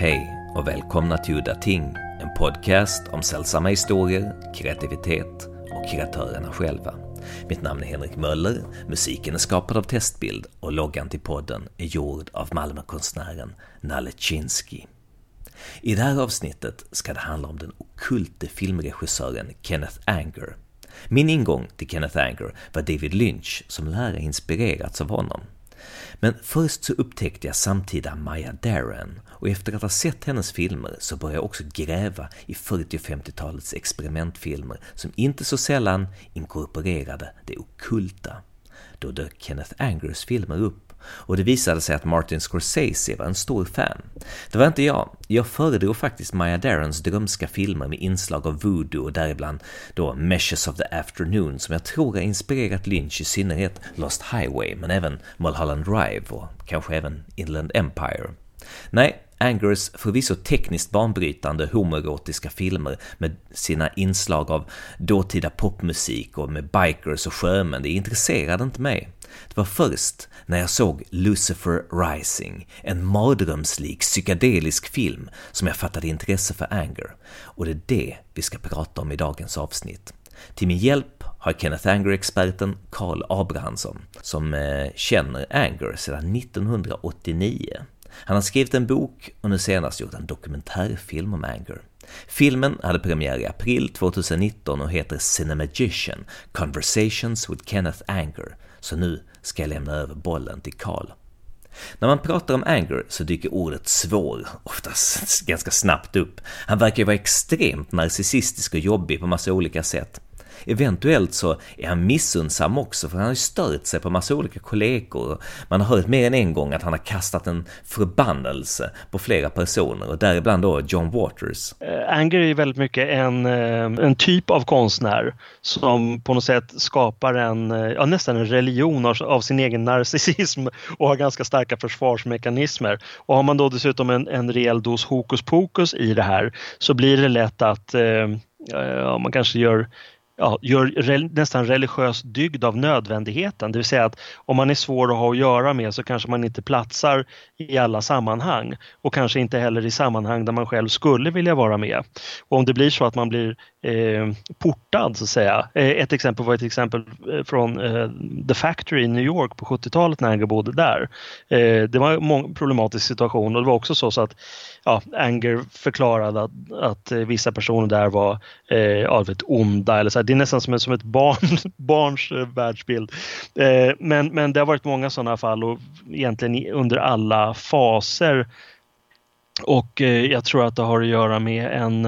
Hej och välkomna till Udda Ting, en podcast om sällsamma historier, kreativitet och kreatörerna själva. Mitt namn är Henrik Möller, musiken är skapad av Testbild och loggan till podden är gjord av Malmökonstnären Nalle Chinsky. I det här avsnittet ska det handla om den okulte filmregissören Kenneth Anger. Min ingång till Kenneth Anger var David Lynch som lär ha inspirerats av honom. Men först så upptäckte jag samtida Maya Darren och efter att ha sett hennes filmer så började jag också gräva i 40 och 50-talets experimentfilmer som inte så sällan inkorporerade det okulta. Då dök Kenneth Angers filmer upp och det visade sig att Martin Scorsese var en stor fan. Det var inte jag, jag föredrog faktiskt Maya Darrens drömska filmer med inslag av voodoo och däribland då Meshes of the Afternoon som jag tror har inspirerat Lynch i synnerhet Lost Highway men även Mulholland Drive och kanske även Inland Empire. Nej, Angers förvisso tekniskt banbrytande homoerotiska filmer med sina inslag av dåtida popmusik och med bikers och sjömän, det intresserade inte mig. Det var först när jag såg Lucifer Rising, en mardrömslik psykedelisk film, som jag fattade intresse för Anger. Och det är det vi ska prata om i dagens avsnitt. Till min hjälp har Kenneth Anger-experten Carl Abrahamsson, som eh, känner Anger sedan 1989. Han har skrivit en bok och nu senast gjort en dokumentärfilm om Anger. Filmen hade premiär i april 2019 och heter Cinemagician Conversations with Kenneth Anger, så nu ska jag lämna över bollen till Carl. När man pratar om anger så dyker ordet svår oftast ganska snabbt upp. Han verkar ju vara extremt narcissistisk och jobbig på massa olika sätt. Eventuellt så är han missundsam också för han har ju stört sig på massa olika kollegor. Man har hört mer än en gång att han har kastat en förbannelse på flera personer och däribland då John Waters. Eh, Anger är ju väldigt mycket en, eh, en typ av konstnär som på något sätt skapar en, eh, ja, nästan en religion av, av, sin egen narcissism och har ganska starka försvarsmekanismer. Och har man då dessutom en, en rejäl dos hokus pokus i det här så blir det lätt att ja, man kanske gör ja, gör re, nästan religiös dygd av nödvändigheten. Det vill säga att om man är svår att ha att göra med så kanske man inte platsar i alla sammanhang och kanske inte heller i sammanhang där man själv skulle vilja vara med. Och om det blir så att man blir eh, portad så att säga. Eh, ett exempel var ett exempel eh, från eh, The Factory i New York på 70-talet när Anger bodde där. Eh, det var en problematisk situation och det var också så, så att ja, Anger förklarade att, att vissa personer där var eh, ja, vet, onda eller så. Här. Det är nästan som, som ett barn, barns eh, världsbild. Eh, men, men det har varit många sådana fall och egentligen under alla faser. Och eh, jag tror att det har att göra med en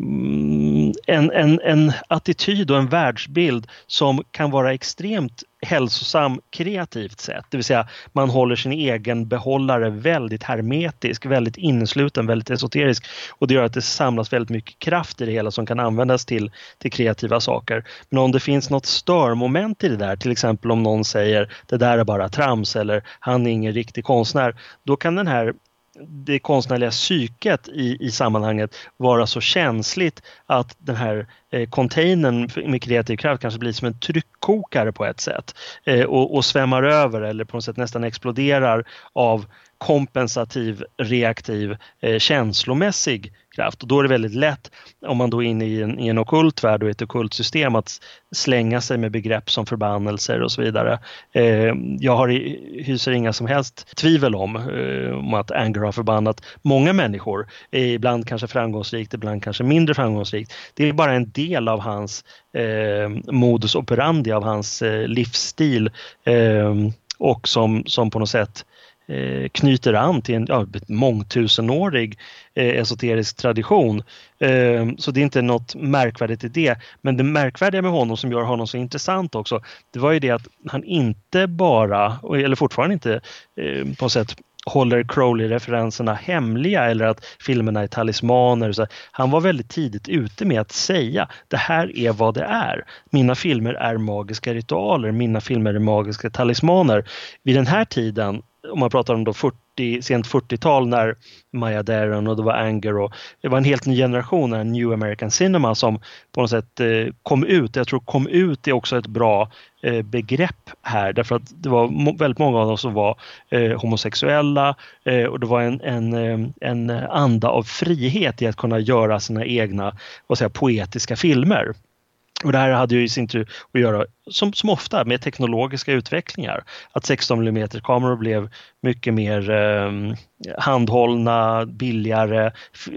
Mm, en, en, en attityd och en världsbild som kan vara extremt hälsosam kreativt sett. Det vill säga man håller sin egen behållare väldigt hermetisk, väldigt innesluten, väldigt esoterisk och det gör att det samlas väldigt mycket kraft i det hela som kan användas till, till kreativa saker. Men om det finns något störmoment i det där, till exempel om någon säger det där är bara trams eller han är ingen riktig konstnär, då kan den här det konstnärliga psyket i, i sammanhanget vara så känsligt att den här eh, containern med kreativ kraft kanske blir som en tryckkokare på ett sätt eh, och, och svämmar över eller på något sätt nästan exploderar av kompensativ, reaktiv, eh, känslomässig kraft. Och då är det väldigt lätt, om man då är inne i en, i en okult värld och ett okult system, att slänga sig med begrepp som förbannelser och så vidare. Eh, jag har, hyser inga som helst tvivel om, eh, om att Anger har förbannat många människor. Eh, ibland kanske framgångsrikt, ibland kanske mindre framgångsrikt. Det är bara en del av hans eh, modus operandi, av hans eh, livsstil eh, och som, som på något sätt Eh, knyter an till en ja, mångtusenårig eh, esoterisk tradition. Eh, så det är inte något märkvärdigt i det. Men det märkvärdiga med honom som gör honom så intressant också, det var ju det att han inte bara, eller fortfarande inte eh, på något sätt håller Crowley-referenserna hemliga eller att filmerna är talismaner. Så han var väldigt tidigt ute med att säga det här är vad det är. Mina filmer är magiska ritualer, mina filmer är magiska talismaner. Vid den här tiden om man pratar om då 40, sent 40-tal när Maya Deren och det var Anger och det var en helt ny generation, en New American Cinema som på något sätt eh, kom ut. Jag tror kom ut är också ett bra eh, begrepp här därför att det var väldigt många av dem som var eh, homosexuella och det var en, en, en anda av frihet i att kunna göra sina egna vad säger, poetiska filmer. Och det här hade ju i sin tur att göra, som, som ofta, med teknologiska utvecklingar. Att 16 mm kameror blev mycket mer eh, handhållna, billigare.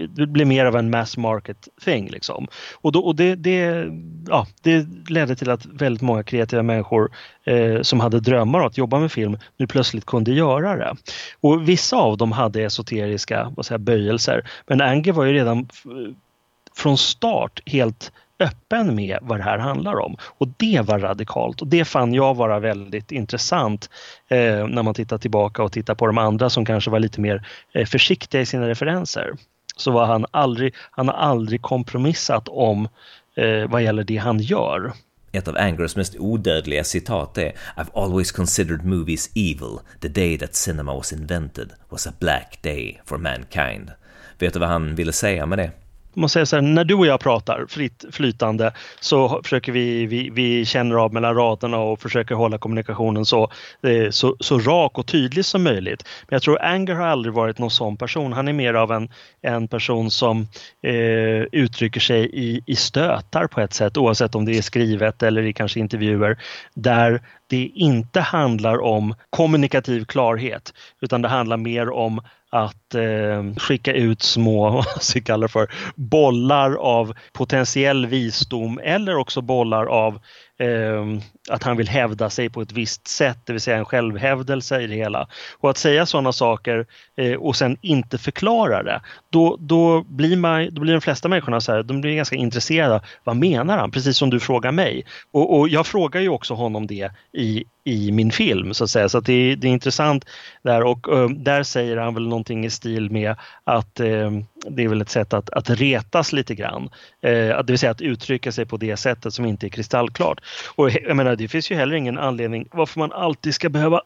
Det blev mer av en mass market thing. Liksom. Och, då, och det, det, ja, det ledde till att väldigt många kreativa människor eh, som hade drömmar om att jobba med film nu plötsligt kunde göra det. Och vissa av dem hade esoteriska vad säger, böjelser. Men Anger var ju redan från start helt öppen med vad det här handlar om. Och det var radikalt och det fann jag vara väldigt intressant eh, när man tittar tillbaka och tittar på de andra som kanske var lite mer eh, försiktiga i sina referenser. Så var han aldrig, han har aldrig kompromissat om eh, vad gäller det han gör. Ett av Angers mest odödliga citat är “I've always considered movies evil. The day that cinema was invented was a black day for mankind.” Vet du vad han ville säga med det? Man säger så här, när du och jag pratar fritt flytande så försöker vi, vi, vi känner av mellan raderna och försöker hålla kommunikationen så, eh, så, så rak och tydlig som möjligt. Men jag tror Anger har aldrig varit någon sån person. Han är mer av en, en person som eh, uttrycker sig i, i stötar på ett sätt oavsett om det är skrivet eller i kanske intervjuer där det inte handlar om kommunikativ klarhet utan det handlar mer om att eh, skicka ut små, vad vi kallar för, bollar av potentiell visdom eller också bollar av eh, att han vill hävda sig på ett visst sätt, det vill säga en självhävdelse i det hela. Och att säga sådana saker eh, och sen inte förklara det, då, då, blir man, då blir de flesta människorna så här, de blir ganska intresserade. Vad menar han? Precis som du frågar mig. Och, och jag frågar ju också honom det i, i min film så att säga. Så att det, det är intressant där och uh, där säger han väl någonting i stil med att uh, det är väl ett sätt att, att retas lite grann. Uh, det vill säga att uttrycka sig på det sättet som inte är kristallklart. Och jag menar, det finns ju heller ingen anledning varför man alltid ska behöva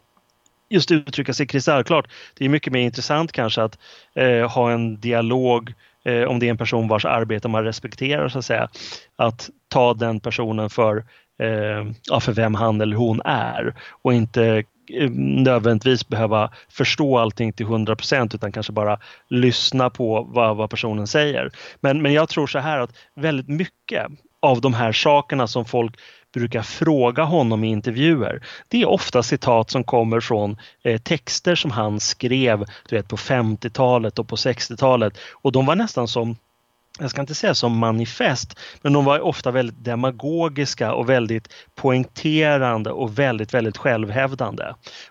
just uttrycka sig kristallklart. Det är mycket mer intressant kanske att eh, ha en dialog eh, om det är en person vars arbete man respekterar så att säga. Att ta den personen för, eh, ja, för vem han eller hon är och inte eh, nödvändigtvis behöva förstå allting till 100 procent utan kanske bara lyssna på vad, vad personen säger. Men, men jag tror så här att väldigt mycket av de här sakerna som folk brukar fråga honom i intervjuer. Det är ofta citat som kommer från eh, texter som han skrev du vet, på 50-talet och på 60-talet och de var nästan som jag ska inte säga som manifest, men de var ofta väldigt demagogiska och väldigt poängterande och väldigt, väldigt självhävdande.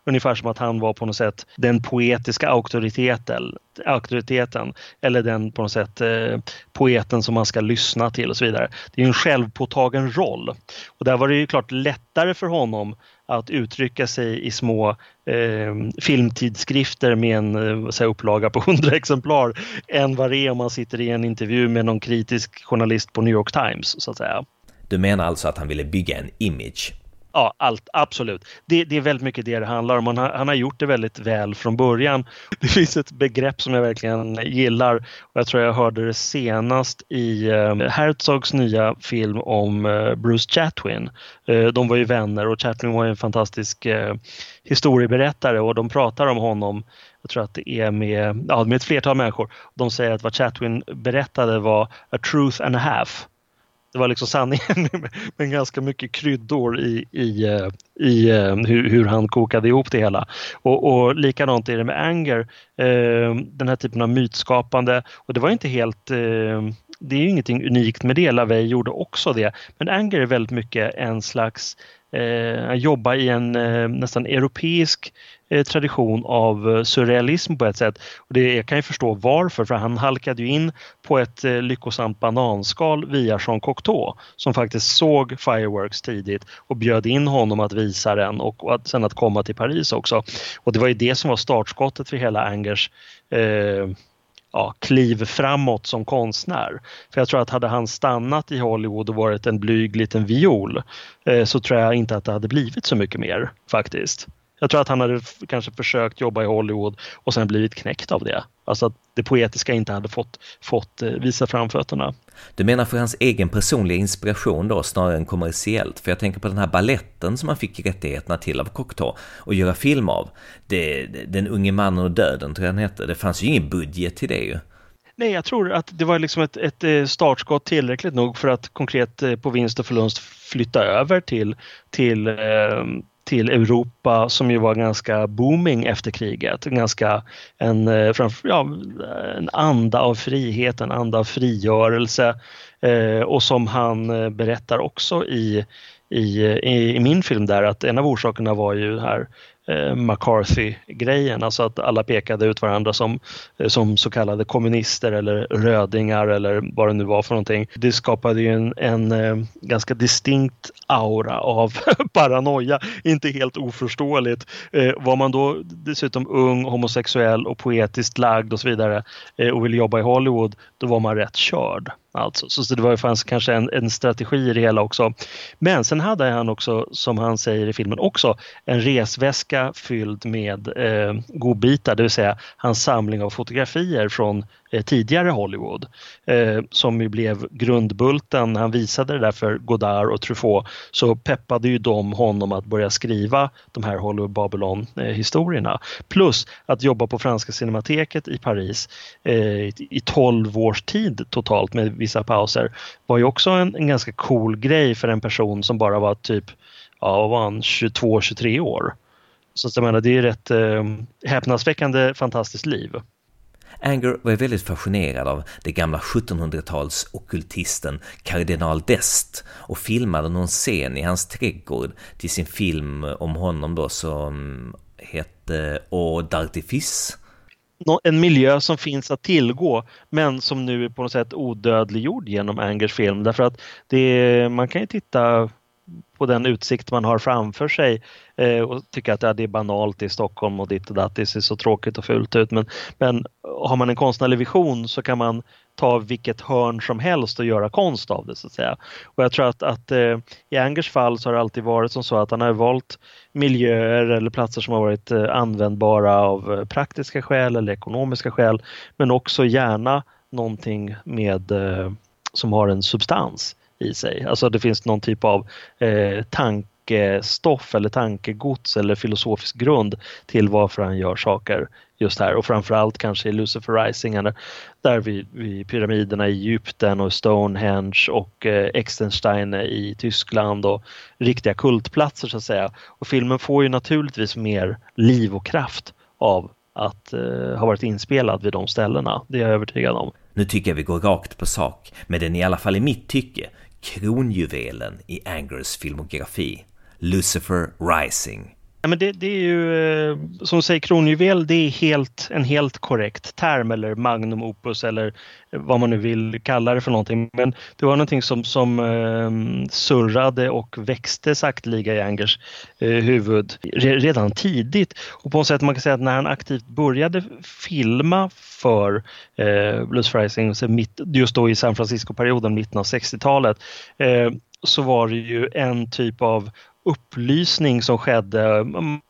Ungefär som att han var på något sätt den poetiska auktoriteten, auktoriteten eller den på något sätt eh, poeten som man ska lyssna till och så vidare. Det är en självpåtagen roll. Och där var det ju klart lättare för honom att uttrycka sig i små eh, filmtidskrifter med en eh, säga, upplaga på 100 exemplar än vad det är om man sitter i en intervju med någon kritisk journalist på New York Times så att säga. Du menar alltså att han ville bygga en image? Ja, allt, absolut. Det, det, är väldigt mycket det det handlar om. Han har, han har gjort det väldigt väl från början. Det finns ett begrepp som jag verkligen gillar och jag tror jag hörde det senast i eh, Herzogs nya film om eh, Bruce Chatwin. Eh, de var ju vänner och Chatwin var en fantastisk eh, historieberättare och de pratar om honom jag tror att det är med, ja, med ett flertal människor. De säger att vad Chatwin berättade var a truth and a half det var liksom sanningen med, ganska mycket kryddor i, i, eh, i eh, hur, hur, han kokade ihop det hela. Och, och likadant är det med Anger, eh, den här typen av mytskapande. Och det var inte helt det är ju ingenting unikt med det, LaVey gjorde också det. Men Anger är väldigt mycket en slags eh, jobbar i en eh, nästan europeisk Eh, tradition av eh, surrealism på ett sätt. Och det, jag kan ju förstå varför, för han halkade ju in på ett eh, lyckosamt bananskal via Jean Cocteau som faktiskt såg Fireworks tidigt och bjöd in honom att visa den och, och att, sen att komma till Paris också. Och det var ju det som var startskottet för hela Angers eh, ja, kliv framåt som konstnär. För jag tror att hade han stannat i Hollywood och varit en blyg liten viol eh, så tror jag inte att det hade blivit så mycket mer faktiskt. Jag tror att han hade kanske försökt jobba i Hollywood och sen blivit knäckt av det. Alltså att det poetiska inte hade fått, fått eh, visa framfötterna. Du menar för hans egen personliga inspiration då snarare än kommersiellt? För jag tänker på den här balletten som han fick rättigheterna till av Cocteau och göra film av. Det, den unge mannen och döden tror jag den hette. Det fanns ju ingen budget till det ju. Nej, jag tror att det var liksom ett, ett eh, startskott tillräckligt nog för att konkret eh, på vinst och förlust flytta över till, till, eh, till Europa som ju var ganska booming efter kriget. Ganska en, eh, ja, en anda av frihet, en anda av frigörelse eh, och som han eh, berättar också i, i, i min film där att en av orsakerna var ju här Eh, McCarthy-grejen, alltså att alla pekade ut varandra som, eh, som så kallade kommunister eller rödingar eller vad det nu var för någonting. Det skapade ju en, en eh, ganska distinkt aura av paranoia, inte helt oförståeligt. Eh, var man då dessutom ung, homosexuell och poetiskt lagd och så vidare eh, och ville jobba i Hollywood, då var man rätt körd. Alltså. Så det var, fanns kanske en, en strategi i det hela också. Men sen hade han också, som han säger i filmen, också en resväska fylld med eh, godbitar, det vill säga hans samling av fotografier från Eh, tidigare Hollywood eh, som ju blev grundbulten när han visade det där för Godard och Truffaut så peppade ju de honom att börja skriva de här Hollywood Babylon eh, historierna. Plus att jobba på Franska Cinemateket i Paris eh, i 12 års tid totalt med vissa pauser var ju också en, en ganska cool grej för en person som bara var typ ja, var han 22-23 år. Så jag menar, det är rätt eh, häpnadsväckande fantastiskt liv. Anger var väldigt fascinerad av det gamla 1700-tals okultisten kardinal Dest och filmade någon scen i hans trädgård till sin film om honom då som hette Au d'Artifice. En miljö som finns att tillgå men som nu är på något sätt odödliggjord genom Angers film därför att det, man kan ju titta på den utsikt man har framför sig eh, och tycka att ja, det är banalt i Stockholm och ditt och datt, det ser så tråkigt och fult ut. Men, men har man en konstnärlig vision så kan man ta vilket hörn som helst och göra konst av det så att säga. Och jag tror att, att eh, i Angers fall så har det alltid varit som så att han har valt miljöer eller platser som har varit eh, användbara av eh, praktiska skäl eller ekonomiska skäl men också gärna någonting med eh, som har en substans i sig. Alltså det finns någon typ av eh, tankestoff eller tankegods eller filosofisk grund till varför han gör saker just här och framförallt kanske i Lucifer Rising där vid, vid pyramiderna i Egypten och Stonehenge och eh, Extenstein i Tyskland och riktiga kultplatser så att säga. Och filmen får ju naturligtvis mer liv och kraft av att eh, ha varit inspelad vid de ställena. Det är jag övertygad om. Nu tycker jag vi går rakt på sak, men den i alla fall i mitt tycke kronjuvelen i Angers filmografi, Lucifer Rising. Ja, men det, det är ju, eh, som säger kronjuvel, det är helt, en helt korrekt term eller magnum opus eller vad man nu vill kalla det för någonting. Men det var någonting som, som eh, surrade och växte sakteliga i Angers eh, huvud redan tidigt. Och på något sätt man kan säga att när han aktivt började filma för eh, Blues Rising, just då i San Francisco-perioden, mitten av 60-talet, eh, så var det ju en typ av upplysning som skedde.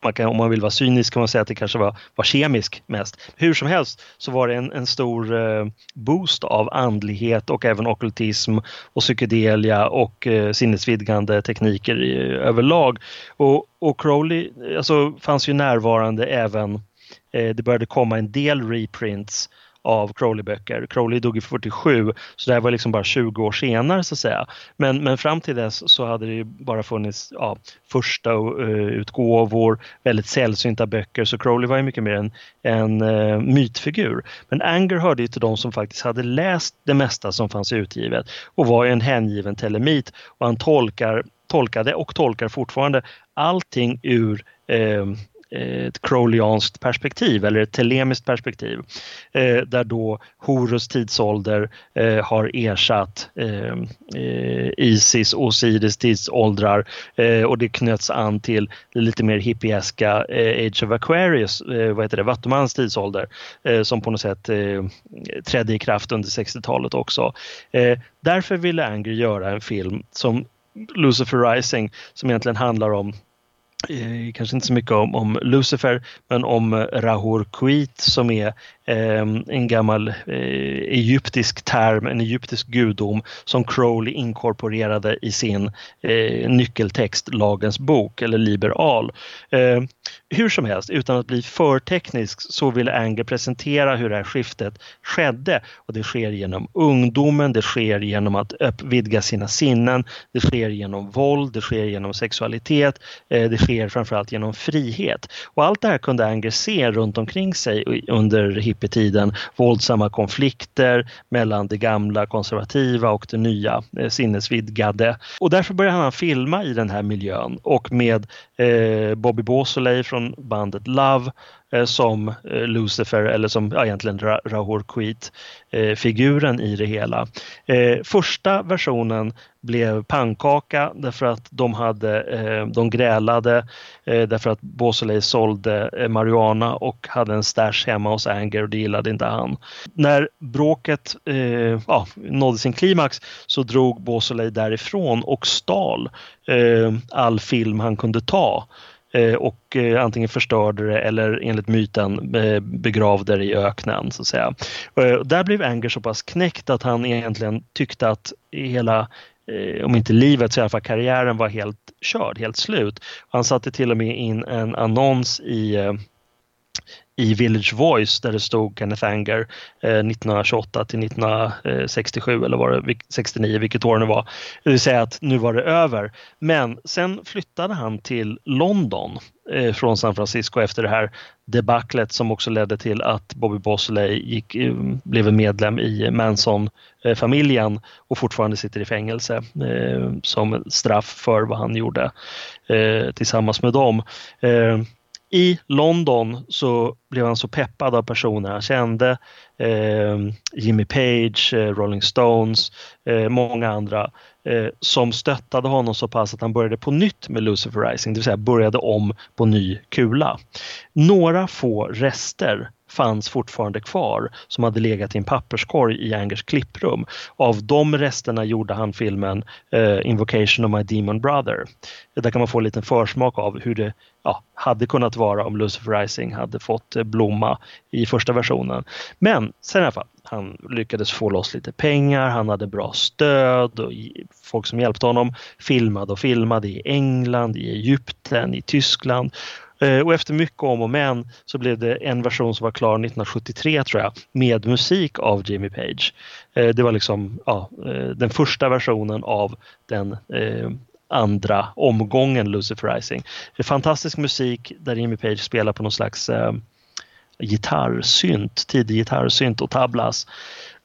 Man kan, om man vill vara cynisk kan man säga att det kanske var, var kemisk mest. Hur som helst så var det en, en stor eh, boost av andlighet och även okultism och psykedelia och eh, sinnesvidgande tekniker i, överlag. Och, och Crowley alltså, fanns ju närvarande även, eh, det började komma en del reprints av Crowley-böcker. Crowley dog i 47 så det här var liksom bara 20 år senare så att säga. Men, men fram till dess så hade det ju bara funnits ja, första uh, utgåvor, väldigt sällsynta böcker så Crowley var ju mycket mer en, en uh, mytfigur. Men Anger hörde ju till de som faktiskt hade läst det mesta som fanns utgivet och var ju en hängiven telemit och han tolkar, tolkade och tolkar fortfarande allting ur eh, Eh, ett crowleyanskt perspektiv eller ett telemiskt perspektiv eh, där då Horus tidsålder eh, har ersatt eh, eh Isis och Osiris tidsåldrar eh, och det knöts an till det lite mer hippieska eh, Age of Aquarius, eh, vad heter det, Vattumans tidsålder som på något sätt trädde i kraft under 60-talet också. därför ville Anger göra en film som Lucifer Rising som egentligen handlar om eh, kanske inte så mycket om, om Lucifer, men om eh, Rahur Kuit som är eh, en gammal eh, egyptisk term, en egyptisk gudom som Crowley inkorporerade i sin eh, nyckeltext Lagens bok eller liberal. Eh, hur som helst, utan att bli för teknisk så vill Anger presentera hur det här skiftet skedde och det sker genom ungdomen, det sker genom att vidga sina sinnen, det sker genom våld, det sker genom sexualitet, eh, det sker framförallt genom frihet. Och allt det här kunde Anger se runt omkring sig under hippietiden. Våldsamma konflikter mellan det gamla konservativa och det nya eh, sinnesvidgade. Och därför började han filma i den här miljön och med eh, Bobby Beausoleil från bandet Love Eh, som eh, Lucifer eller som ja, egentligen Rahor Kuit, eh, figuren i det hela. Första versionen blev pannkaka därför att de, hade, de grälade därför att Bosley sålde marijuana och hade en stash hemma hos Anger och det gillade inte han. När bråket ja, nådde sin klimax så drog Bosley därifrån och stal all film han kunde ta Eh, och eh, antingen förstörde det eller enligt myten eh, begravde det i öknen. Så att säga. Där blev Anger så pass knäckt att han egentligen tyckte att hela om inte livet så i alla fall karriären var helt körd, helt slut. Han satte till och med in en annons i i Village Voice där det stod Kenneth Anger eh, 1928 till 1967 eller var det 69, vilket år det var. Det vill säga att nu var det över. Men sen flyttade han till London eh, från San Francisco efter det här debaclet som också ledde till att Bobby Bosley gick, eh, blev en medlem i Manson-familjen och fortfarande sitter i fängelse eh, som straff för vad han gjorde eh, tillsammans med dem. Eh, i London så blev han så peppad av personer han kände. Eh, Jimmy Page, eh, Rolling Stones, eh, många andra eh, som stöttade honom så pass att han började på nytt med Lucifer Rising, det vill säga började om på ny kula. Några få rester fanns fortfarande kvar som hade legat i en papperskorg i Angers klipprum. Av de resterna gjorde han filmen eh, Invocation of My Demon Brother. Där kan man få en liten försmak av hur det ja, hade kunnat vara om Lucifer Rising hade fått eh, blomma i första versionen. Men sen i alla fall, han lyckades få loss lite pengar, han hade bra stöd och folk som hjälpte honom filmade och filmade i England, i Egypten, i Tyskland Eh, och efter mycket om och men så blev det en version som var klar 1973 tror jag med musik av Jimmy Page. Eh, det var liksom ja, eh, den första versionen av den andra omgången Lucifer Rising. Fantastisk musik där Jimmy Page spelar på någon slags gitarrsynt, tidig gitarrsynt och tablas.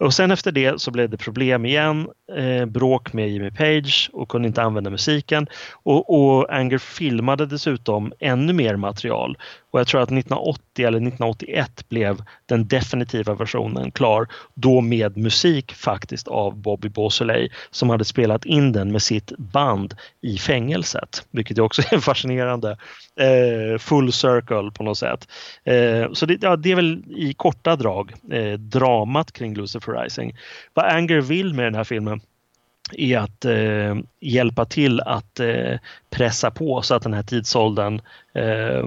Och sen efter det så blev det problem igen, eh, bråk med Jimmy Page och kunde inte använda musiken. Och, och Anger filmade dessutom ännu mer material och jag tror att 1980 eller 1981 blev den definitiva versionen klar. Då med musik faktiskt av Bobby Beausoleil som hade spelat in den med sitt band i fängelset. Vilket också är fascinerande. Eh, full circle på något sätt. Eh, så det, ja, det är väl i korta drag eh, dramat kring Lucifer Rising. Vad Anger vill med den här filmen är att eh, hjälpa till att eh, pressa på så att den här tidsåldern eh,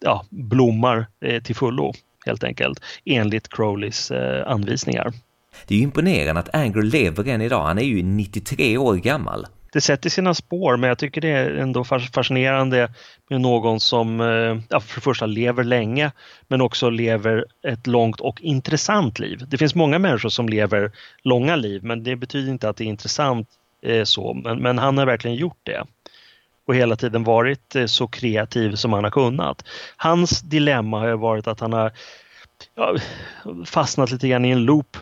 ja, blommar eh, till fullo helt enkelt enligt Crowleys eh, anvisningar. Det är imponerande att Anger lever än idag. Han är ju 93 år gammal. Det sätter sina spår men jag tycker det är ändå fascinerande med någon som eh, ja, för det första lever länge men också lever ett långt och intressant liv. Det finns många människor som lever långa liv men det betyder inte att det är intressant så. Men, men han har verkligen gjort det och hela tiden varit eh, så kreativ som han har kunnat. Hans dilemma har varit att han har ja, fastnat lite grann i en loop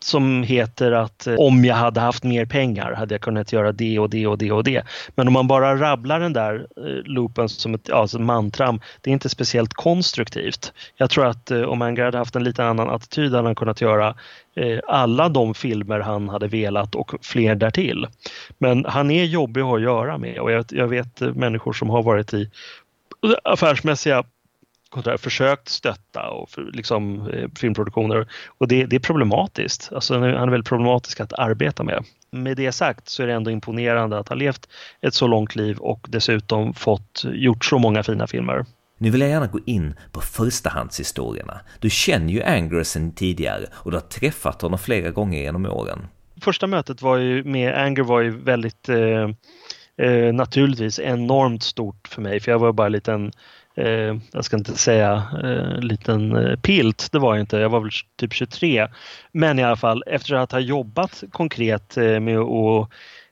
som heter att eh, om jag hade haft mer pengar hade jag kunnat göra det och det och det och det. Men om man bara rabblar den där eh, loopen som ett alltså mantram, det är inte speciellt konstruktivt. Jag tror att eh, om Anger hade haft en lite annan attityd hade han kunnat göra alla de filmer han hade velat och fler därtill. Men han är jobbig att ha att göra med och jag, jag vet människor som har varit i affärsmässiga försökt stötta och för, liksom, eh, filmproduktioner och det, det, är problematiskt. Alltså, han är väldigt problematisk att arbeta med. med det sagt så är det ändå imponerande att ha levt ett så långt liv och dessutom fått gjort så många fina filmer. Nu vill jag gärna gå in på förstahandshistorierna. Du känner ju Anger sedan tidigare och du har träffat honom flera gånger genom åren. Första mötet var ju med Anger var ju väldigt eh, eh, naturligtvis enormt stort för mig för jag var bara en liten eh, jag ska inte säga eh, liten eh, pilt, det var jag inte, jag var väl typ 23. Men i alla fall efter att ha jobbat konkret eh, med att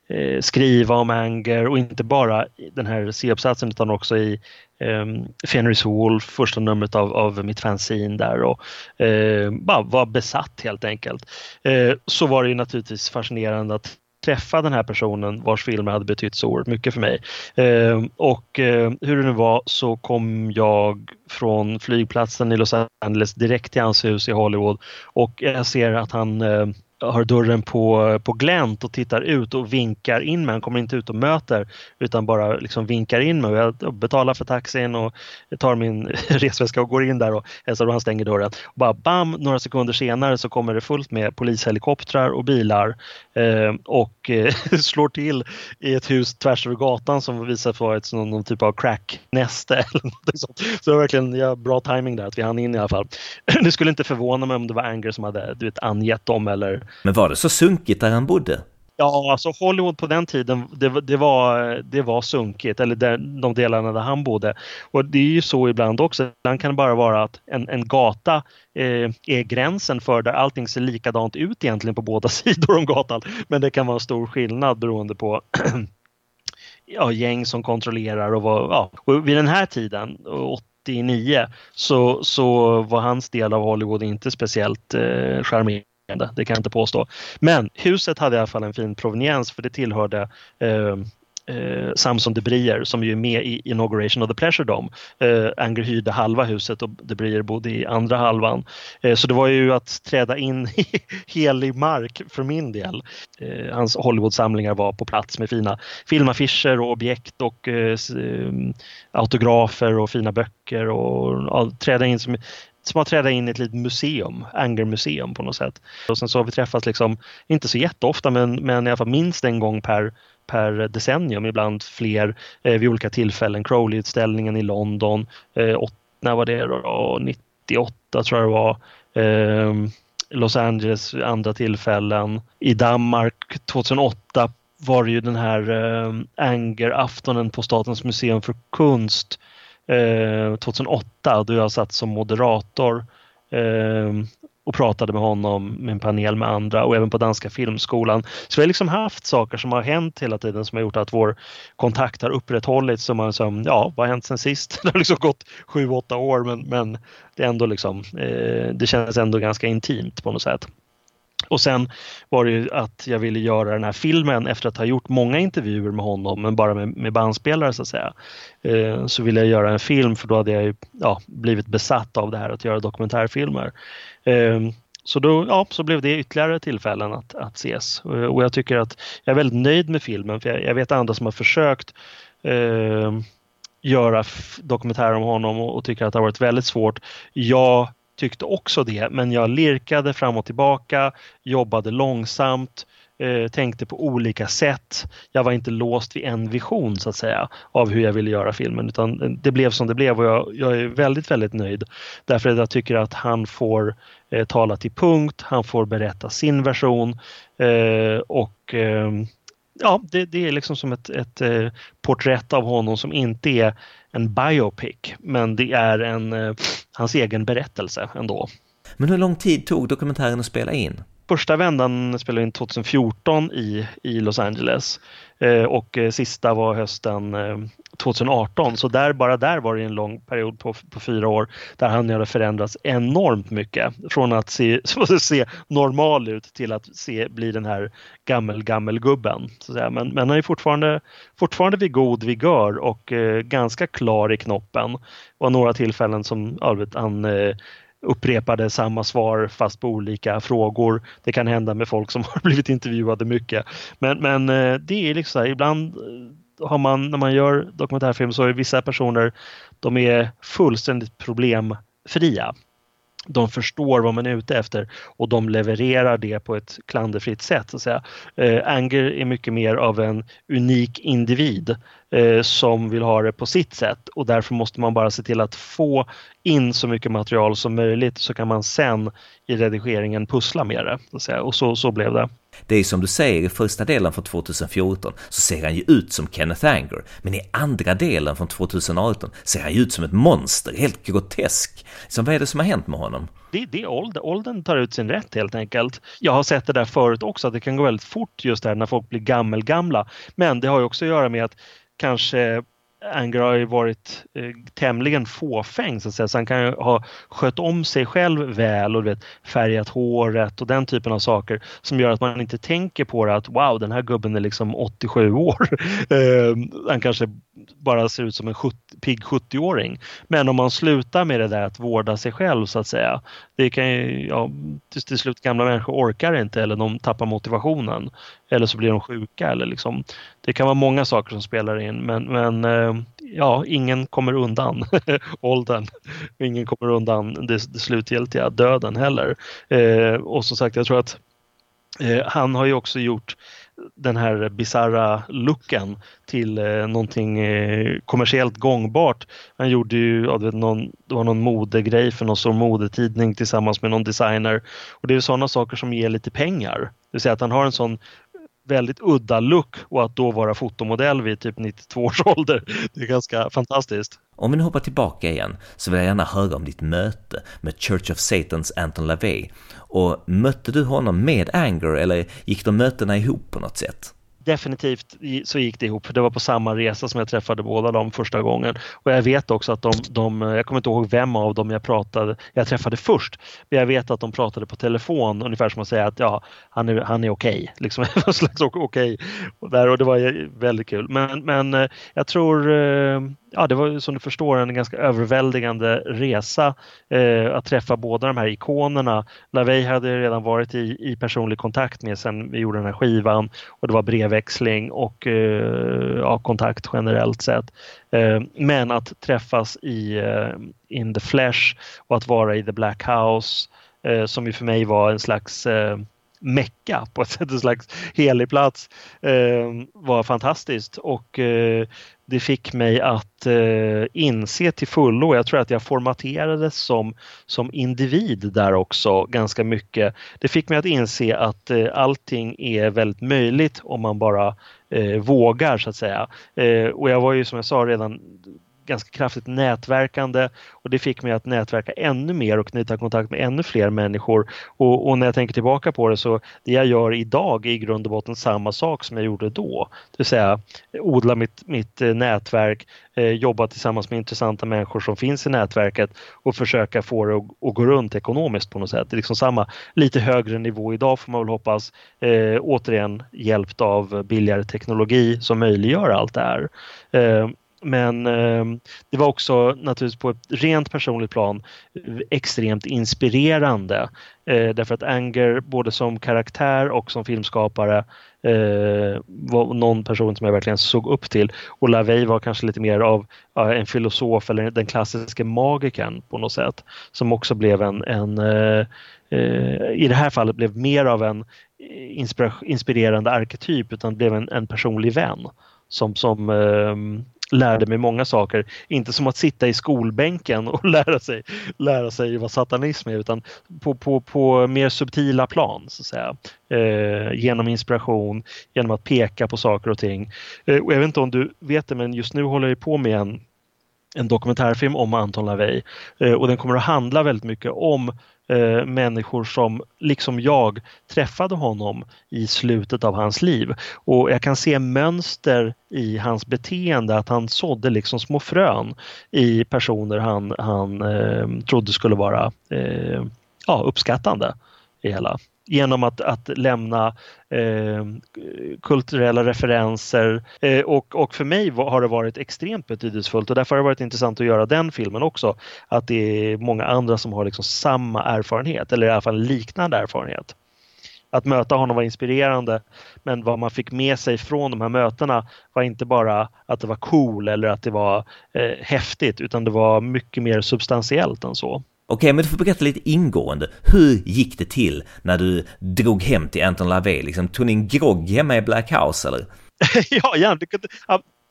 eh, skriva om anger och inte bara den här C-uppsatsen utan också i um, Fenris Wolf, första numret av, av mitt fanzine där och uh, bara var besatt helt enkelt. Uh, så var det ju naturligtvis fascinerande att träffa den här personen vars filmer hade betytt så oerhört mycket för mig. Eh, och eh, hur det nu var så kom jag från flygplatsen i Los Angeles direkt till hans hus i Hollywood och jag ser att han eh, har dörren på, på glänt och tittar ut och vinkar in mig. Han kommer inte ut och möter utan bara liksom vinkar in mig. Jag betalar för taxin och tar min resväska och går in där och hälsar och han stänger dörren. Och bara bam, några sekunder senare så kommer det fullt med polishelikoptrar och bilar eh, och eh, slår till i ett hus tvärs över gatan som visar sig vara någon, någon typ av cracknäste. Eller sånt. Så det var verkligen ja, bra timing där att vi hann in i alla fall. Det skulle inte förvåna mig om det var Anger som hade du vet, angett dem eller men var det så sunkigt där han bodde? Ja, alltså Hollywood på den tiden, det, det, var, det var sunkigt, eller där, de delarna där han bodde. Och det är ju så ibland också. Ibland kan det bara vara att en, en gata eh, är gränsen för där allting ser likadant ut egentligen på båda sidor om gatan. Men det kan vara en stor skillnad beroende på ja, gäng som kontrollerar och vad, ja. Och vid den här tiden, 89, så, så var hans del av Hollywood inte speciellt eh, charmerande det kan jag inte påstå. Men huset hade i alla fall en fin proveniens för det tillhörde eh, eh, Samson de Brier som ju är med i Inauguration of the Pleasure Dome. Eh, Anger hyrde halva huset och de Brier bodde i andra halvan. Eh, så det var ju att träda in i helig mark för min del. Eh, hans Hollywood-samlingar var på plats med fina filmaffischer och objekt och eh, eh autografer och fina böcker och ja, träda in som som att träda in i ett litet museum, Anger-museum på något sätt. Och sen så har vi träffats liksom, inte så jätteofta men, men i alla fall minst en gång per, per decennium, ibland fler eh, vid olika tillfällen. Crowley-utställningen i London, eh, åt, när var det då? 98 tror jag det var. Eh, Los Angeles andra tillfällen. I Danmark 2008 var det ju den här eh, Anger-aftonen på Statens museum för konst Eh, 2008 då jag satt som moderator eh, och pratade med honom med en panel med andra och även på Danska filmskolan. Så vi har liksom haft saker som har hänt hela tiden som har gjort att vår kontakt har upprätthållits. Som man liksom, ja, vad har hänt sen sist? Det har liksom gått sju, åtta år men, men det är ändå liksom, eh, det känns ändå ganska intimt på något sätt. Och sen var det ju att jag ville göra den här filmen efter att ha gjort många intervjuer med honom, men bara med, med bandspelare så att säga. Eh, så ville jag göra en film för då hade jag ju, ja, blivit besatt av det här att göra dokumentärfilmer. Eh, så då ja, så blev det ytterligare tillfällen att, att ses. Eh, och jag tycker att jag är väldigt nöjd med filmen för jag, jag vet andra som har försökt eh, göra dokumentärer om honom och, och tycker att det har varit väldigt svårt. Jag tyckte också det, men jag lirkade fram och tillbaka, jobbade långsamt, eh, tänkte på olika sätt. Jag var inte låst vid en vision så att säga av hur jag ville göra filmen utan det blev som det blev och jag, jag är väldigt, väldigt nöjd. Därför att jag tycker att han får eh, tala till punkt, han får berätta sin version eh, och eh, ja, det, det, är liksom som ett, ett eh, porträtt av honom som inte är en biopic, men det är en, eh, hans egen berättelse ändå. Men hur lång tid tog dokumentären att spela in? Första vändan spelade in 2014 i, i Los Angeles eh, och eh, sista var hösten 2018. Så där, bara där var det en lång period på, på fyra år där han hade förändrats enormt mycket. Från att se, se normal ut till att se, bli den här gammel, gammelgubben. Så att säga. Men, men han är fortfarande, fortfarande vid god vigör och eh, ganska klar i knoppen. Det var några tillfällen som ja, han eh, upprepade samma svar fast på olika frågor. Det kan hända med folk som har blivit intervjuade mycket. Men, men eh, det är liksom här, ibland eh, har man när man gör dokumentärfilm så är vissa personer de är fullständigt problemfria. de förstår vad man är ute efter och de levererar det på ett klanderfritt sätt. Så att säga. Eh, Anger är mycket mer av en unik individ eh, som vill ha det på sitt sätt och därför måste man bara se till att få in så mycket material som möjligt så kan man sen i redigeringen pussla med det. Så säga. Och så, så blev det. Det är som du säger, i första delen från 2014 så ser han ju ut som Kenneth Anger, men i andra delen från 2018 ser han ju ut som ett monster, helt grotesk. Så vad är det som har hänt med honom? Det, det är ålder, åldern tar ut sin rätt helt enkelt. Jag har sett det där förut också, att det kan gå väldigt fort just där när folk blir gammelgamla. Men det har ju också att göra med att kanske Anger har ju varit eh, tämligen fåfäng så att säga. Så han kan ju ha skött om sig själv väl och vet, färgat håret och den typen av saker som gör att man inte tänker på det att wow den här gubben är liksom 87 år. eh, han kanske bara ser ut som en 70, pigg 70-åring. Men om man slutar med det där att vårda sig själv så att säga. Det kan ju, ja, till, till slut gamla människor orkar inte eller de tappar motivationen. Eller så blir de sjuka eller liksom. Det kan vara många saker som spelar in men, men eh, ja, ingen kommer undan åldern. Ingen kommer undan det, det slutgiltiga döden heller. Eh, och som sagt, jag tror att eh, han har ju också gjort den här bizarra looken till eh, någonting eh, kommersiellt gångbart. Han gjorde ju, ja, vet, någon, det var någon modegrej för någon stor modetidning tillsammans med någon designer. Och det är sådana saker som ger lite pengar. Det vill säga att han har en sån väldigt udda look och att då vara fotomodell vid typ 92 års ålder. Det är ganska fantastiskt. Om vi nu hoppar tillbaka igen så vill jag gärna höra om ditt möte med Church of Satans Anton LaVey. Och mötte du honom med Anger eller gick de mötena ihop på något sätt? Definitivt så gick det ihop. Det var på samma resa som jag träffade båda dem första gången. Och jag vet också att de, de jag kommer inte ihåg vem av dem jag pratade, jag träffade först. Men jag vet att de pratade på telefon ungefär som att säga att ja, han är, han är okej. Liksom, okay. Liksom slags okej. Okay. Och det var väldigt kul. Men, men eh, jag tror eh, ja, det var som du förstår en ganska överväldigande resa eh, att träffa båda de här ikonerna. LaVey hade redan varit i, i personlig kontakt med sen vi gjorde den här skivan och det var brevväxling och eh, ja, kontakt generellt sett. Eh, men att träffas i eh, In the Flesh och att vara i The Black House eh, som ju för mig var en slags eh, mecka på ett sätt, en slags helig plats eh, var fantastiskt och eh, det fick mig att eh, inse till fullo, jag tror att jag formaterades som, som individ där också ganska mycket. Det fick mig att inse att eh, allting är väldigt möjligt om man bara eh, vågar så att säga. Eh, och jag var ju som jag sa redan ganska kraftigt nätverkande och det fick mig att nätverka ännu mer och knyta kontakt med ännu fler människor. Och, och, när jag tänker tillbaka på det så det jag gör idag är i grund och botten samma sak som jag gjorde då. Det vill säga odla mitt, mitt eh, nätverk, eh, jobba tillsammans med intressanta människor som finns i nätverket och försöka få det att, att gå runt ekonomiskt på något sätt. Det är liksom samma, lite högre nivå idag får man väl hoppas. Eh, återigen hjälpt av billigare teknologi som möjliggör allt det här. Eh, men eh, det var också naturligtvis på ett rent personligt plan extremt inspirerande. Eh, därför att Anger både som karaktär och som filmskapare eh, var någon person som jag verkligen såg upp till. Och LaVey var kanske lite mer av eh, en filosof eller den klassiska magikern på något sätt. Som också blev en, en eh, eh, i det här fallet blev mer av en inspirerande arketyp utan blev en, en personlig vän som, som ehm, lärde mig många saker. Inte som att sitta i skolbänken och lära sig, lära sig vad satanism är utan på, på, på mer subtila plan. så att säga. Eh, genom inspiration, genom att peka på saker och ting. Eh, och jag vet inte om du vet det men just nu håller jag på med en, en dokumentärfilm om Anton LaVey eh, och den kommer att handla väldigt mycket om eh, människor som, liksom jag, träffade honom i slutet av hans liv. Och jag kan se mönster i hans beteende, att han sådde liksom små frön i personer han, han eh, trodde skulle vara eh, ja, uppskattande i hela genom att, att lämna eh, kulturella referenser eh, och, och för mig har det varit extremt betydelsefullt och därför har det varit intressant att göra den filmen också. Att det är många andra som har liksom samma erfarenhet eller i alla fall liknande erfarenhet. Att möta honom var inspirerande men vad man fick med sig från de här mötena var inte bara att det var cool eller att det var eh, häftigt utan det var mycket mer substantiellt än så. Okej, men du får berätta lite ingående. Hur gick det till när du drog hem till Anton LaVey? Liksom, tog ni en grogg hemma i Black House eller? ja, ja, det kunde,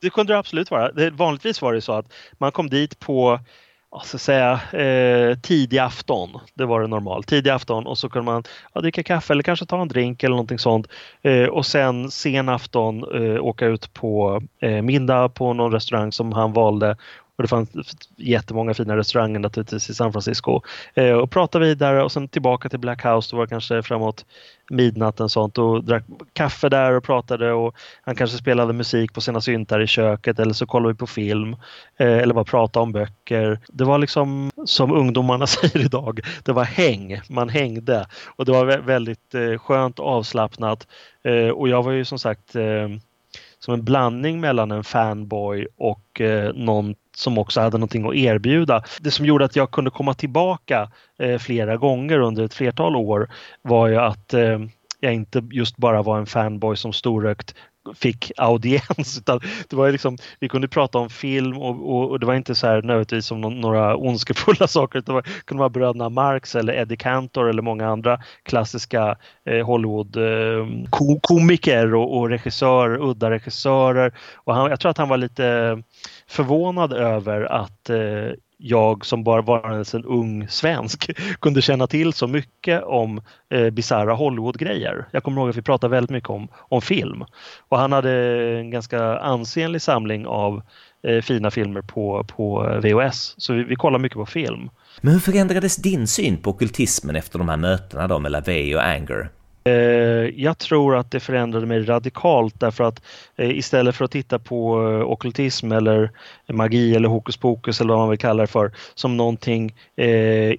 det kunde det absolut vara. Det, vanligtvis var det så att man kom dit på så säga, eh, tidig afton. Det var det normalt. Tidig afton och så kunde man ja, dricka kaffe eller kanske ta en drink eller någonting sånt. Eh, och sen sen afton eh, åka ut på eh, middag på någon restaurang som han valde och det fanns jättemånga fina restauranger naturligtvis i San Francisco. Eh, och prata vidare och sen tillbaka till Black House. Det var kanske framåt midnatten sånt och drack kaffe där och pratade och han kanske spelade musik på sina syntar i köket eller så kollade vi på film eh, eller bara pratade om böcker. Det var liksom som ungdomarna säger idag, det var häng, man hängde och det var väldigt eh, skönt och avslappnat eh, och jag var ju som sagt eh, som en blandning mellan en fanboy och eh, någon som också hade någonting att erbjuda. Det som gjorde att jag kunde komma tillbaka eh, flera gånger under ett flertal år var ju att eh, jag inte just bara var en fanboy som storrökt fick audiens. Utan det var liksom, vi kunde prata om film och, och, och det var inte så här nödvändigtvis om någon, några ondskefulla saker. Det, var, det kunde vara bröderna Marx eller Eddie Cantor eller många andra klassiska eh, Hollywood-komiker eh, och, och regissörer, udda regissörer. Och han, jag tror att han var lite förvånad över att eh, jag som bara var en ung svensk kunde känna till så mycket om eh, bisarra Hollywood-grejer. Jag kommer ihåg att vi pratade väldigt mycket om, om film. Och han hade en ganska ansenlig samling av eh, fina filmer på, på VHS. Så vi, vi kollar mycket på film. Men hur förändrades din syn på okultismen efter de här mötena då med LaVey och Anger? Eh, jag tror att det förändrade mig radikalt därför att eh, istället för att titta på eh, okultism eller magi eller hokus pokus eller vad man vill kalla det för som någonting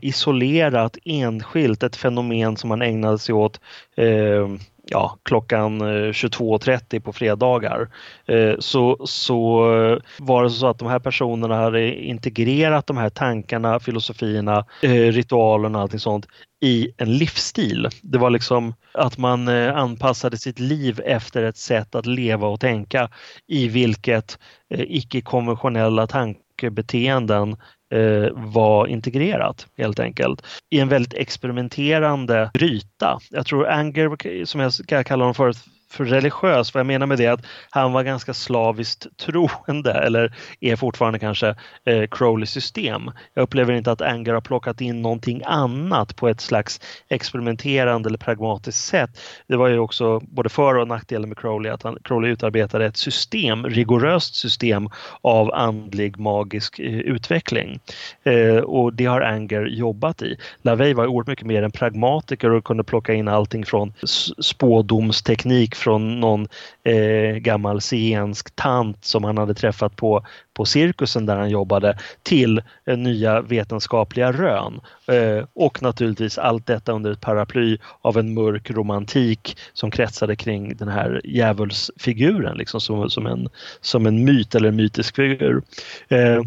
isolerat, enskilt, ett fenomen som man ägnade sig åt ehm, ja, klockan eh, 22.30 på fredagar eh, så, så eh, var det så att de här personerna hade integrerat de här tankarna, filosofierna, ritualerna och allting sånt i en livsstil. Det var liksom att man anpassade sitt liv efter ett sätt att leva och tänka i vilket icke-konventionella tankebeteenden eh, var integrerat helt enkelt i en väldigt experimenterande gryta. Jag tror Anger, som jag kallar honom förut, för religiös. Vad jag menar med det är att han var ganska slaviskt troende eller är fortfarande kanske eh, Crowleys system. Jag upplever inte att Anger har plockat in någonting annat på ett slags experimenterande eller pragmatiskt sätt. Det var ju också både för och nackdelar med Crowley att han, Crowley utarbetade ett system, rigoröst system av andlig magisk eh, utveckling. Eh, och det har Anger jobbat i. LaVey var oerhört mycket mer en pragmatiker och kunde plocka in allting från spådomsteknik från någon eh, gammal zigensk tant som han hade träffat på, på cirkusen där han jobbade till eh, nya vetenskapliga rön. Eh, och naturligtvis allt detta under ett paraply av en mörk romantik som kretsade kring den här djävulsfiguren liksom som, som, en, som en myt eller en mytisk figur. Eh,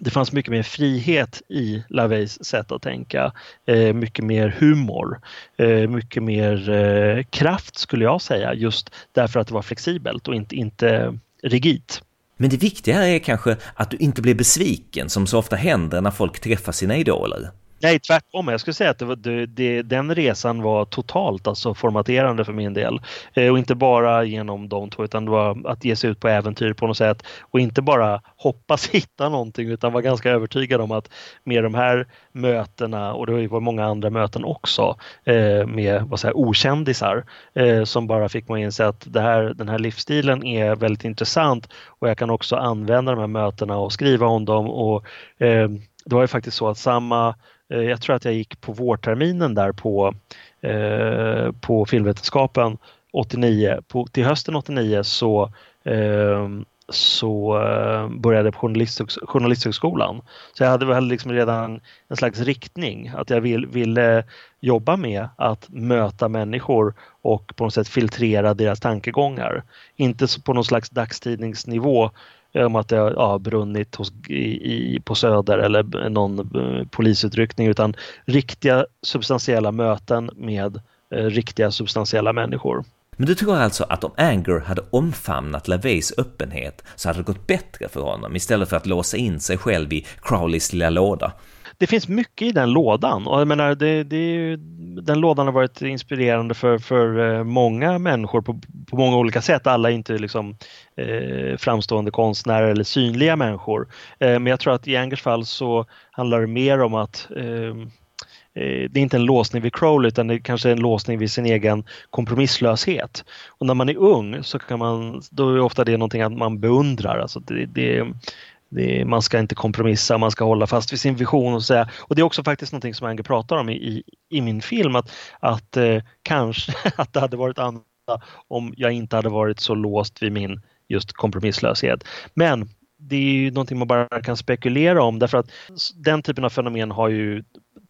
det fanns mycket mer frihet i LaVeys sätt att tänka. Eh, mycket mer humor. Eh, mycket mer eh, kraft skulle jag säga just därför att det var flexibelt och inte, inte rigidt. Men det viktiga är kanske att du inte blir besviken som så ofta händer när folk träffar sina idoler. Nej, tvärtom. Jag skulle säga att det var, det, det, den resan var totalt alltså formaterande för min del. Eh, och inte bara genom de två utan det var att ge sig ut på äventyr på något sätt och inte bara hoppas hitta någonting utan var ganska övertygad om att med de här mötena och det var många andra möten också eh, med vad säger, okändisar eh, som bara fick mig att inse att det här, den här livsstilen är väldigt intressant och jag kan också använda de här mötena och skriva om dem och eh, det var ju faktiskt så att samma Eh, jag tror att jag gick på vårterminen där på, eh, på filmvetenskapen 89. På, till hösten 89 så eh, så eh, började jag på Journalisthögskolan. Så jag hade väl liksom redan en slags riktning att jag vill, ville jobba med att möta människor och på något sätt filtrera deras tankegångar. Inte på någon slags dagstidningsnivå eh, om att det har ja, brunnit hos, i, på Söder eller någon eh, polisutryckning utan riktiga substantiella möten med eh, riktiga substantiella människor. Men du tror alltså att om Anger hade omfamnat LaVeys öppenhet så hade det gått bättre för honom istället för att låsa in sig själv i Crowleys lilla låda? det finns mycket i den lådan och jag menar det, det, den lådan har varit inspirerande för, för eh, många människor på, på många olika sätt. Alla är inte liksom eh, framstående konstnärer eller synliga människor. Eh, men jag tror att i Angers fall så handlar det mer om att Eh, Eh, det är inte en låsning vid Crowley utan det kanske är en låsning vid sin egen kompromisslöshet. Och när man är ung så kan man, då är ofta det någonting att man beundrar. Alltså det, det, det, man ska inte kompromissa, man ska hålla fast vid sin vision. Och, så och det är också faktiskt någonting som Anger pratar om i, i, i min film att, att eh, kanske att det hade varit annorlunda om jag inte hade varit så låst vid min just kompromisslöshet. Men det är ju någonting man bara kan spekulera om därför att den typen av fenomen har ju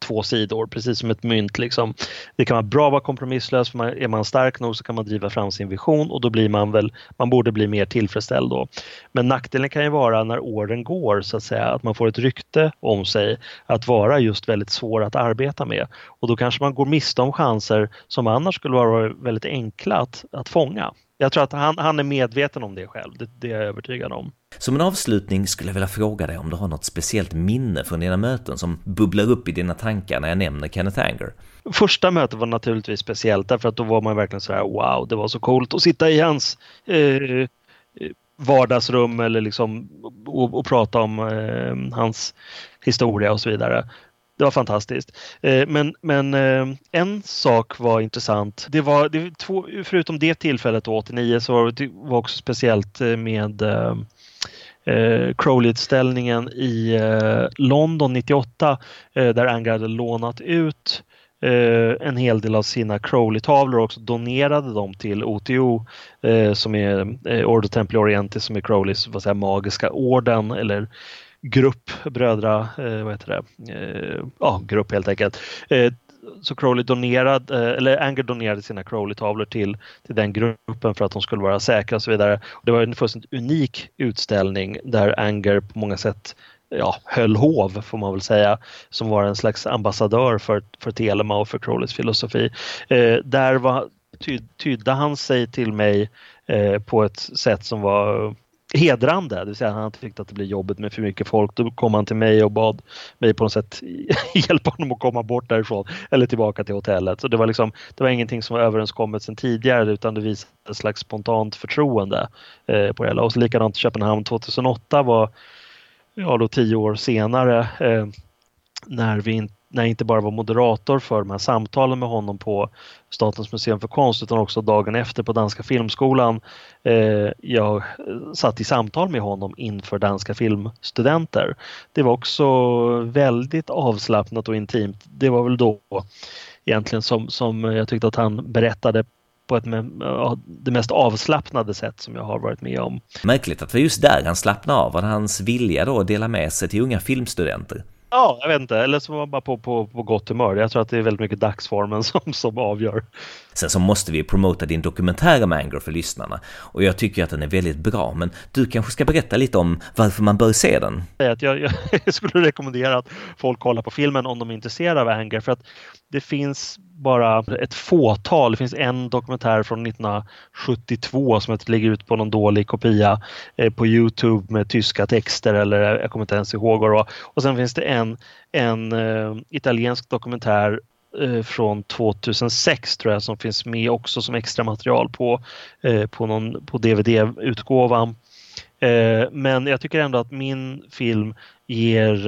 två sidor, precis som ett mynt. Liksom. Det kan vara bra att vara kompromisslös, för man, är man stark nog så kan man driva fram sin vision och då blir man väl, man borde bli mer tillfredsställd då. Men nackdelen kan ju vara när åren går så att säga, att man får ett rykte om sig att vara just väldigt svår att arbeta med och då kanske man går miste om chanser som annars skulle vara väldigt enkla att, att fånga. Jag tror att han, han är medveten om det själv, det, det är jag övertygad om. Som en avslutning skulle jag vilja fråga dig om du har något speciellt minne från dina möten som bubblar upp i dina tankar när jag nämner Kenneth Anger? Första mötet var naturligtvis speciellt därför att då var man verkligen så här wow, det var så coolt att sitta i hans eh, vardagsrum eller liksom och, och prata om eh, hans historia och så vidare. Det var fantastiskt. Eh, men, men eh, en sak var intressant. Det var, det var två, förutom det tillfället då, 89 så var det var också speciellt eh, med eh, Crowley-utställningen i London 98 där Anger hade lånat ut en hel del av sina Crowley-tavlor och också donerade dem till OTO som är Ordo Templi Orientis som är Crowleys vad säger, magiska orden eller grupp, brödra, eh, vad heter det, eh, ja, grupp helt enkelt. Eh, så Crowley donerade, eh, eller Anger donerade sina Crowley-tavlor till, till den gruppen för att de skulle vara säkra och så vidare. Det var en fullständigt unik utställning där Anger på många sätt ja, höll hov får man väl säga, som var en slags ambassadör för, för Telema och för Crowleys filosofi. Eh, där var, ty, tydde han sig till mig eh, på ett sätt som var hedrande, det vill säga han tyckte att det blev jobbigt med för mycket folk. Då kom han till mig och bad mig på något sätt hjälpa honom att komma bort därifrån eller tillbaka till hotellet. Så det var liksom, det var ingenting som var överenskommet sedan tidigare utan det visade ett slags spontant förtroende eh, på det hela. Och så likadant Köpenhamn 2008 var ja då tio år senare eh, när vi inte när jag inte bara var moderator för de här samtalen med honom på Statens museum för konst utan också dagen efter på Danska filmskolan. Eh, jag satt i samtal med honom inför danska filmstudenter. Det var också väldigt avslappnat och intimt. Det var väl då egentligen som, som jag tyckte att han berättade på ett det mest avslappnade sätt som jag har varit med om. Märkligt att det var just där han slappnade av, var hans vilja då att dela med sig till unga filmstudenter. Ja, jag vet inte. Eller så var man bara på, på, på gott humör. Jag tror att det är väldigt mycket dagsformen som, som avgör. Sen så måste vi promota din dokumentär om Anger för lyssnarna. Och jag tycker att den är väldigt bra, men du kanske ska berätta lite om varför man bör se den? Jag, jag, jag skulle rekommendera att folk kollar på filmen om de är intresserade av Anger. För att det finns bara ett fåtal. Det finns en dokumentär från 1972 som ligger ut på någon dålig kopia eh, på Youtube med tyska texter eller eh, jag kommer inte ens ihåg vad det var. Och sen finns det en, en uh, italiensk dokumentär uh, från 2006 tror jag som finns med också som extra material på, uh, på, någon, på DVD-utgåvan. Men jag tycker ändå att min film ger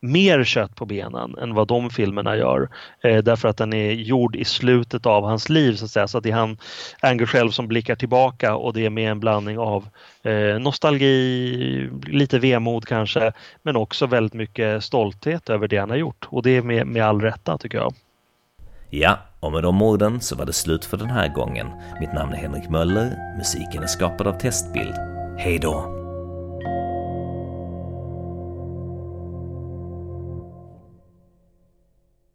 mer kött på benen än vad de filmerna gör. Eh, därför att den är gjord i slutet av hans liv så att säga. Så att det är han, Anger själv som blickar tillbaka och det är med en blandning av eh, nostalgi, lite vemod kanske, men också väldigt mycket stolthet över det han har gjort. Och det är med, med all rätta tycker jag. Ja, och med de orden så var det slut för den här gången. Mitt namn är Henrik Möller, musiken är skapad av Testbild. Hej då!